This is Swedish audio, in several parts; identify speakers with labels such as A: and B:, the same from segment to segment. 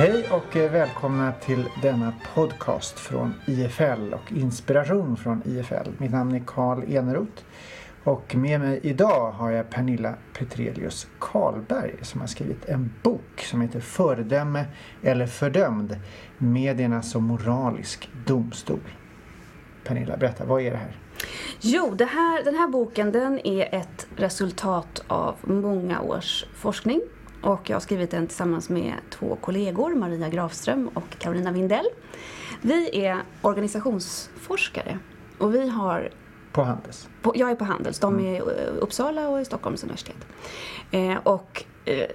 A: Hej och eh, välkomna till denna podcast från IFL och inspiration från IFL. Mitt namn är Karl Eneroth och med mig idag har jag Pernilla Petrelius Karlberg som har skrivit en bok som heter Föredöme eller fördömd Medierna som moralisk domstol. Pernilla, berätta, vad är det här?
B: Jo, det här, den här boken den är ett resultat av många års forskning och jag har skrivit den tillsammans med två kollegor, Maria Grafström och Carolina Windell. Vi är organisationsforskare och vi har
A: På Handels?
B: På, jag är på Handels, de är i eh, Uppsala och i Stockholms universitet. Eh, och eh,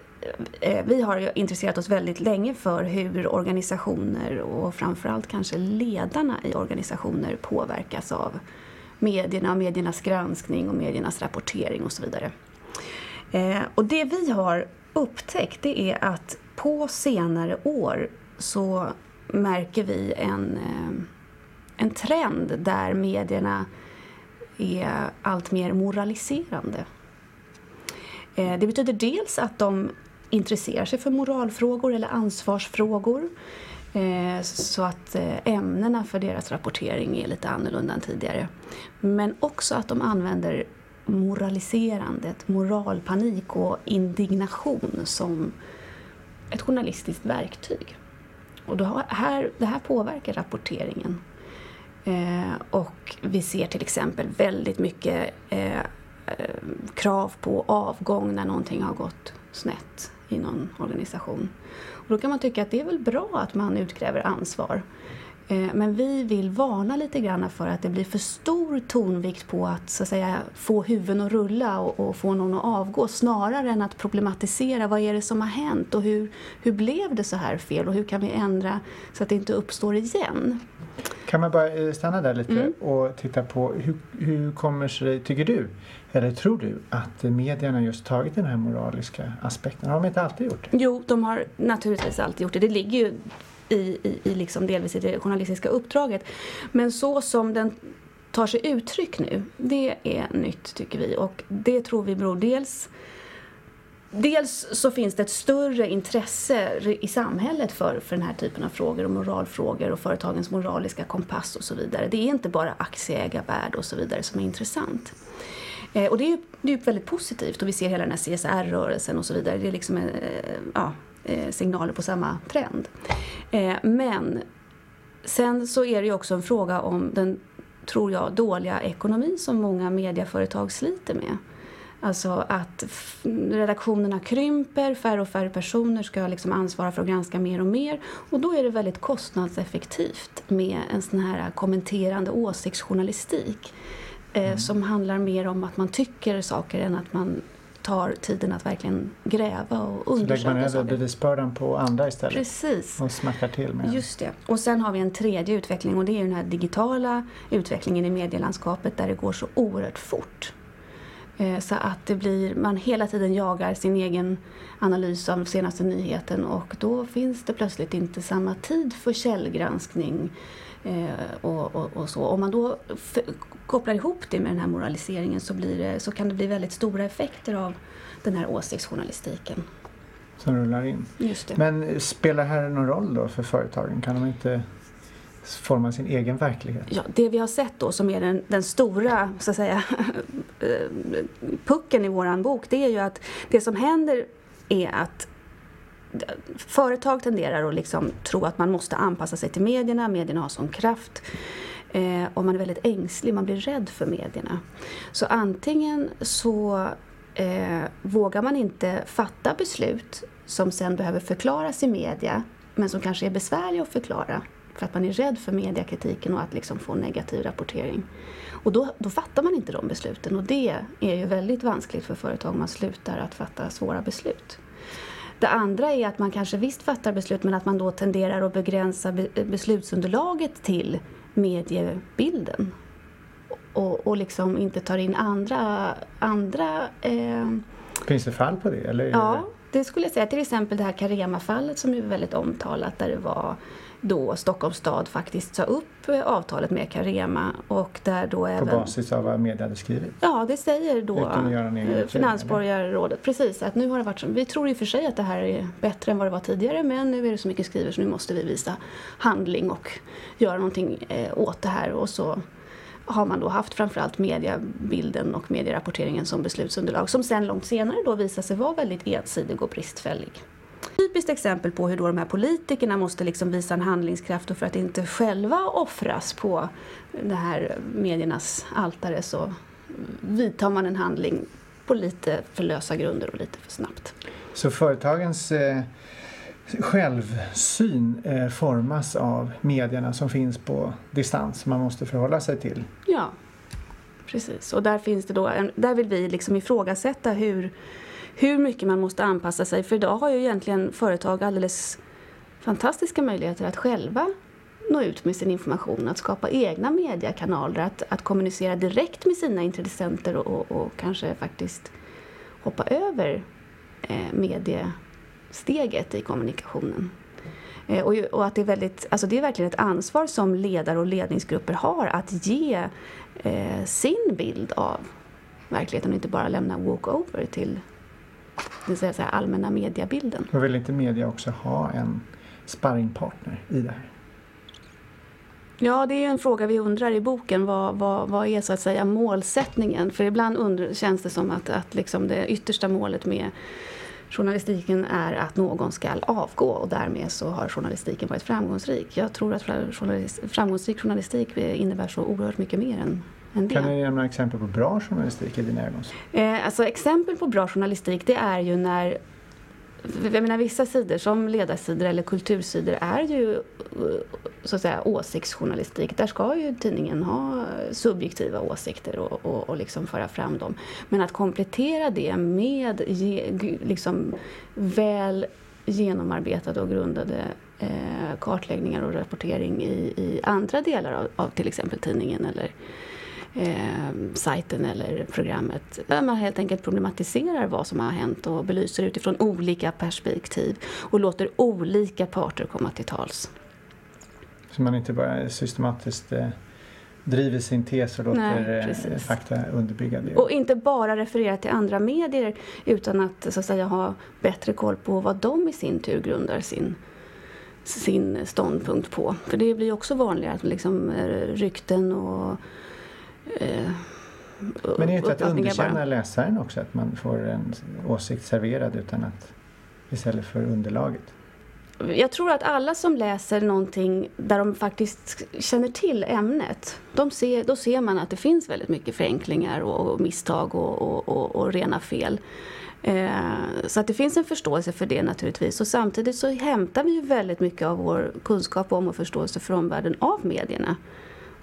B: eh, vi har intresserat oss väldigt länge för hur organisationer och framförallt kanske ledarna i organisationer påverkas av medierna, mediernas granskning och mediernas rapportering och så vidare. Eh, och det vi har upptäckt det är att på senare år så märker vi en, eh, en trend där medierna är allt mer moraliserande. Eh, det betyder dels att de intresserar sig för moralfrågor eller ansvarsfrågor eh, så att ämnena för deras rapportering är lite annorlunda än tidigare. Men också att de använder moraliserandet, moralpanik och indignation som ett journalistiskt verktyg. Och då här, det här påverkar rapporteringen. Eh, och vi ser till exempel väldigt mycket eh, eh, krav på avgång när någonting har gått snett i någon organisation. Och då kan man tycka att det är väl bra att man utkräver ansvar. Eh, men vi vill varna lite grann för att det blir för stor tonvikt på att, så att säga, få huvuden att rulla och, och, få någon att avgå snarare än att problematisera vad är det som har hänt och hur, hur blev det så här fel och hur kan vi ändra så att det inte uppstår igen.
A: Kan man bara eh, stanna där lite mm. och titta på hur, hur kommer sig, tycker du, eller tror du att medierna just tagit den här moraliska aspekten? Har de inte alltid gjort det?
B: Jo, de har naturligtvis alltid gjort det. Det ligger ju i, i, i liksom delvis i det journalistiska uppdraget. Men så som den tar sig uttryck nu, det är nytt tycker vi. Och det tror vi beror dels Dels så finns det ett större intresse i samhället för, för den här typen av frågor och moralfrågor och företagens moraliska kompass och så vidare. Det är inte bara aktieägarvärde och så vidare som är intressant. Eh, och det är ju det är väldigt positivt och vi ser hela den här CSR-rörelsen och så vidare. Det är liksom, eh, ja, signaler på samma trend. Eh, men sen så är det ju också en fråga om den, tror jag, dåliga ekonomi som många medieföretag sliter med. Alltså att redaktionerna krymper, färre och färre personer ska liksom ansvara för att granska mer och mer. Och då är det väldigt kostnadseffektivt med en sån här kommenterande åsiktsjournalistik. Eh, mm. Som handlar mer om att man tycker saker än att man tar tiden att verkligen gräva och undersöka
A: Så lägger man över bevisbördan på andra istället?
B: Precis.
A: Och smärtar till med
B: Just det. Och sen har vi en tredje utveckling och det är den här digitala utvecklingen i medielandskapet där det går så oerhört fort. Eh, så att det blir, man hela tiden jagar sin egen analys av senaste nyheten och då finns det plötsligt inte samma tid för källgranskning och, och, och så. Om man då kopplar ihop det med den här moraliseringen så, det, så kan det bli väldigt stora effekter av den här åsiktsjournalistiken.
A: Som rullar in.
B: Just det.
A: Men spelar det här någon roll då för företagen? Kan de inte forma sin egen verklighet?
B: Ja, det vi har sett då som är den, den stora så att säga, pucken i våran bok det är ju att det som händer är att företag tenderar att liksom tro att man måste anpassa sig till medierna, medierna har sån kraft. Eh, och man är väldigt ängslig, man blir rädd för medierna. Så antingen så eh, vågar man inte fatta beslut som sen behöver förklaras i media, men som kanske är besvärliga att förklara för att man är rädd för mediekritiken och att liksom få negativ rapportering. Och då, då fattar man inte de besluten och det är ju väldigt vanskligt för företag om man slutar att fatta svåra beslut. Det andra är att man kanske visst fattar beslut men att man då tenderar att begränsa beslutsunderlaget till mediebilden. Och, och liksom inte tar in andra... andra
A: eh... Finns det fall på det? Eller
B: ja, det skulle jag säga. Till exempel det här Carema-fallet som är väldigt omtalat där det var då Stockholms stad faktiskt sa upp avtalet med Carema och där då
A: På
B: även...
A: basis av vad media hade skrivit?
B: Ja, det säger då Finansborgarrådet. Precis, att nu har det varit så. Vi tror i och för sig att det här är bättre än vad det var tidigare men nu är det så mycket skriver så nu måste vi visa handling och göra någonting eh, åt det här och så har man då haft framförallt mediebilden och medierapporteringen som beslutsunderlag som sen långt senare då visar sig vara väldigt ensidig och bristfällig. Typiskt exempel på hur då de här politikerna måste liksom visa en handlingskraft och för att inte själva offras på det här mediernas altare så vidtar man en handling på lite för lösa grunder och lite för snabbt.
A: Så företagens eh, självsyn eh, formas av medierna som finns på distans man måste förhålla sig till?
B: Ja, precis. Och där finns det då, där vill vi liksom ifrågasätta hur hur mycket man måste anpassa sig. För idag har ju egentligen företag alldeles fantastiska möjligheter att själva nå ut med sin information, att skapa egna mediekanaler, att, att kommunicera direkt med sina intressenter och, och, och kanske faktiskt hoppa över eh, mediesteget i kommunikationen. Eh, och, och, att det är, väldigt, alltså det är verkligen ett ansvar som ledare och ledningsgrupper har att ge eh, sin bild av verkligheten och inte bara lämna walkover till det säga, så här, allmänna mediebilden.
A: Och vill inte media också ha en sparringpartner i det här?
B: Ja, det är en fråga vi undrar i boken. Vad, vad, vad är så att säga målsättningen? För ibland undrar, känns det som att, att liksom det yttersta målet med journalistiken är att någon ska avgå och därmed så har journalistiken varit framgångsrik. Jag tror att framgångsrik journalistik innebär så oerhört mycket mer än
A: en del. Kan du ge några exempel på bra journalistik i dina ögon?
B: Eh, alltså exempel på bra journalistik det är ju när jag menar, vissa sidor som ledarsidor eller kultursidor är ju eh, så att säga åsiktsjournalistik. Där ska ju tidningen ha subjektiva åsikter och, och, och liksom föra fram dem. Men att komplettera det med ge, liksom väl genomarbetade och grundade eh, kartläggningar och rapportering i, i andra delar av, av till exempel tidningen eller eh, sajten eller programmet. Där man helt enkelt problematiserar vad som har hänt och belyser utifrån olika perspektiv och låter olika parter komma till tals.
A: Så man inte bara systematiskt eh, driver sin tes och låter Nej, eh, fakta underbygga det.
B: Och inte bara referera till andra medier utan att, så att säga, ha bättre koll på vad de i sin tur grundar sin sin ståndpunkt på. För det blir också vanligare att liksom eh, rykten och
A: eh, Men är det inte att underkänna bara. läsaren också? Att man får en åsikt serverad utan att istället för underlaget?
B: Jag tror att alla som läser någonting där de faktiskt känner till ämnet, de ser, då ser man att det finns väldigt mycket förenklingar och, och misstag och, och, och, och rena fel. Eh, så att det finns en förståelse för det naturligtvis. Och samtidigt så hämtar vi ju väldigt mycket av vår kunskap om och förståelse för omvärlden av medierna.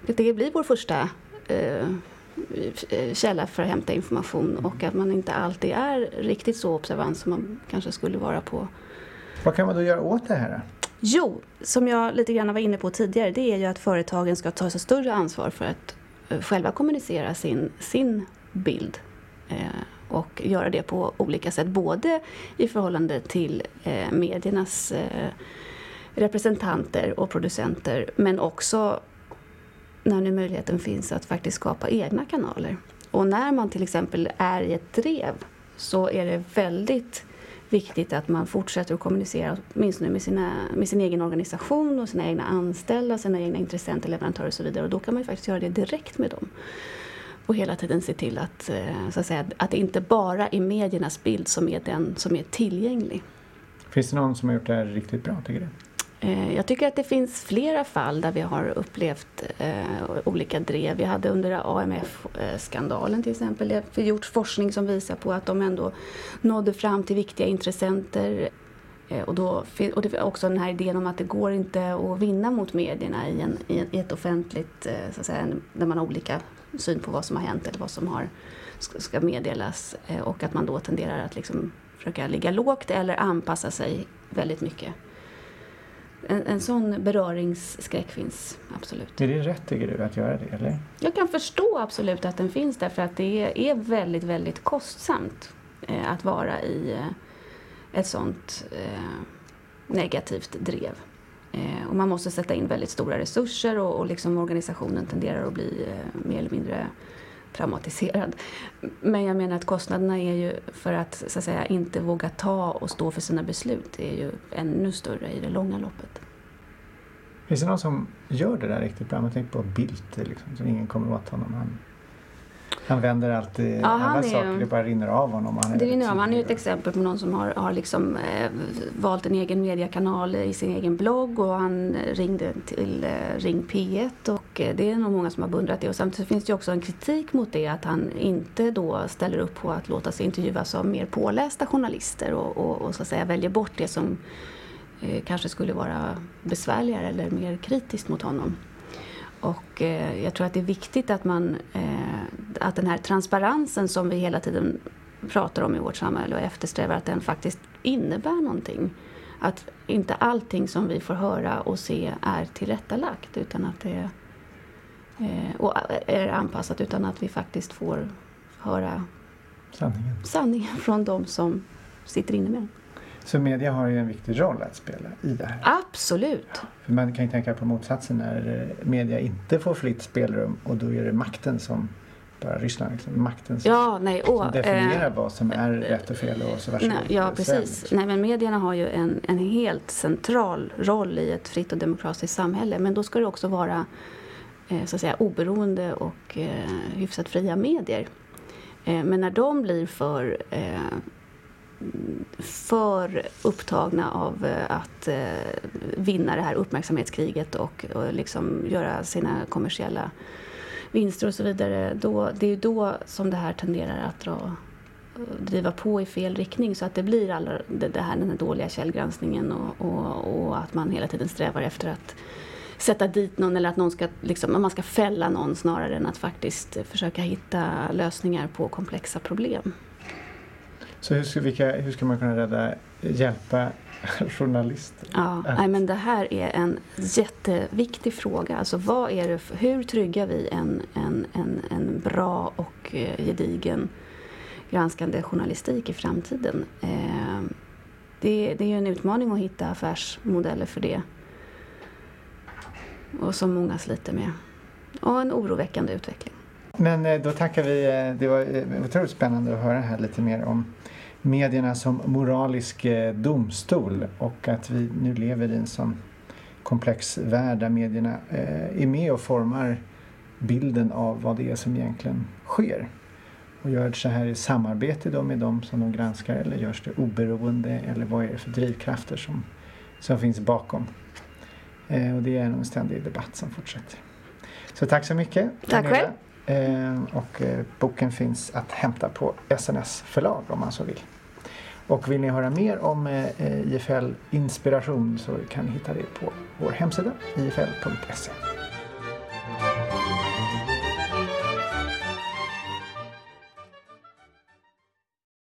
B: Det blir vår första eh, källa för att hämta information och att man inte alltid är riktigt så observant som man kanske skulle vara på.
A: Vad kan man då göra åt det här?
B: Jo, som jag lite grann var inne på tidigare, det är ju att företagen ska ta sig större ansvar för att eh, själva kommunicera sin, sin bild. Eh, och göra det på olika sätt, både i förhållande till eh, mediernas eh, representanter och producenter, men också när nu möjligheten finns att faktiskt skapa egna kanaler. Och när man till exempel är i ett drev så är det väldigt viktigt att man fortsätter att kommunicera åtminstone med, sina, med sin egen organisation och sina egna anställda, sina egna intressenter, leverantörer och så vidare. Och då kan man ju faktiskt göra det direkt med dem. Och hela tiden se till att, eh, så att, säga, att det inte bara är mediernas bild som är den som är tillgänglig.
A: Finns det någon som har gjort det här riktigt bra, tycker du?
B: Eh, jag tycker att det finns flera fall där vi har upplevt eh, olika drev. Vi hade under AMF-skandalen till exempel det gjort forskning som visar på att de ändå nådde fram till viktiga intressenter. Eh, och, då, och det är också den här idén om att det går inte att vinna mot medierna i, en, i ett offentligt, eh, så att säga, där man har olika syn på vad som har hänt eller vad som har, ska meddelas. Eh, och att man då tenderar att liksom försöka ligga lågt eller anpassa sig väldigt mycket en, en sån beröringsskräck finns absolut.
A: Är det rätt tycker du att göra det eller?
B: Jag kan förstå absolut att den finns därför att det är väldigt, väldigt kostsamt eh, att vara i, ett sånt eh, negativt drev. Eh, och man måste sätta in väldigt stora resurser och, och liksom organisationen tenderar att bli eh, mer eller mindre traumatiserad. Men jag menar att kostnaderna är ju för att, så att säga, inte våga ta och stå för sina beslut är ju ännu större i det långa loppet.
A: Finns det någon som gör det där riktigt bra? Man tänker på Bildt, liksom, så ingen kommer åt honom. Han, han vänder alltid
B: Ja,
A: alla
B: är-
A: saker, det bara rinner av honom. Han är
B: Det rinner av. Han är ett exempel på någon som har, har liksom, eh, valt en egen mediekanal i sin egen blogg och han ringde till eh, Ring P1 och eh, det är nog många som har beundrat det. Och samtidigt finns det ju också en kritik mot det att han inte då ställer upp på att låta sig intervjuas av mer pålästa journalister och, och, och så att säga väljer bort det som eh, kanske skulle vara besvärligare eller mer kritiskt mot honom. Och eh, jag tror att det är viktigt att man, eh, att den här transparensen som vi hela tiden pratar om i vårt samhälle och eftersträvar, att den faktiskt innebär någonting. Att inte allting som vi får höra och se är tillrättalagt utan att det eh, och är anpassat utan att vi faktiskt får höra
A: Sanningen.
B: sanningen från de som sitter inne med den.
A: Så media har ju en viktig roll att spela i det här.
B: Absolut!
A: För man kan ju tänka på motsatsen när eh, media inte får fritt spelrum och då är det makten som, bara Ryssland, liksom, makten som,
B: Ja, nej,
A: som
B: åh,
A: definierar
B: eh,
A: vad som är rätt och fel och så varsågod.
B: Nej, ja, precis.
A: liksom.
B: Nej, men medierna har ju en, en helt central roll i ett fritt och demokratiskt samhälle. Men då ska det också vara eh, så att säga, oberoende och eh, hyfsat fria medier. Eh, men när de blir för, eh, för upptagna av eh, att eh, vinna det här uppmärksamhetskriget och, och liksom göra sina kommersiella vinster och så vidare. Då, det är ju då som det här tenderar att dra eh, driva på i fel riktning så att det blir alla, det, det här, den här dåliga källgranskningen och, och, och att man hela tiden strävar efter att sätta dit någon eller att någon ska, liksom, man ska fälla någon snarare än att faktiskt försöka hitta lösningar på komplexa problem.
A: Så hur ska, vilka, hur ska man kunna rädda, hjälpa journalister?
B: Ja,
A: Att-
B: nej, men det här är en jätteviktig fråga. Alltså, vad är det hur tryggar vi en, en, en, en bra och eh, gedigen granskande journalistik i framtiden? Eh, det, det är ju en utmaning att hitta affärsmodeller för det. Och som många sliter med. Och en oroväckande utveckling.
A: Men eh, då tackar vi. eh, Det var eh, otroligt spännande att höra här lite mer om medierna som moralisk domstol och att vi nu lever i en sån komplex värld där medierna är med och formar bilden av vad det är som egentligen sker. Och gör det så här i samarbete då med de som de granskar eller görs det oberoende eller vad är det för drivkrafter som, som finns bakom? Och det är en ständig debatt som fortsätter. Så tack så mycket.
B: Tack själv.
A: Eh, och eh, boken finns att hämta på SNS förlag om man så vill. Och vill ni höra mer om eh, IFL Inspiration så kan ni hitta det på vår hemsida ifl.se.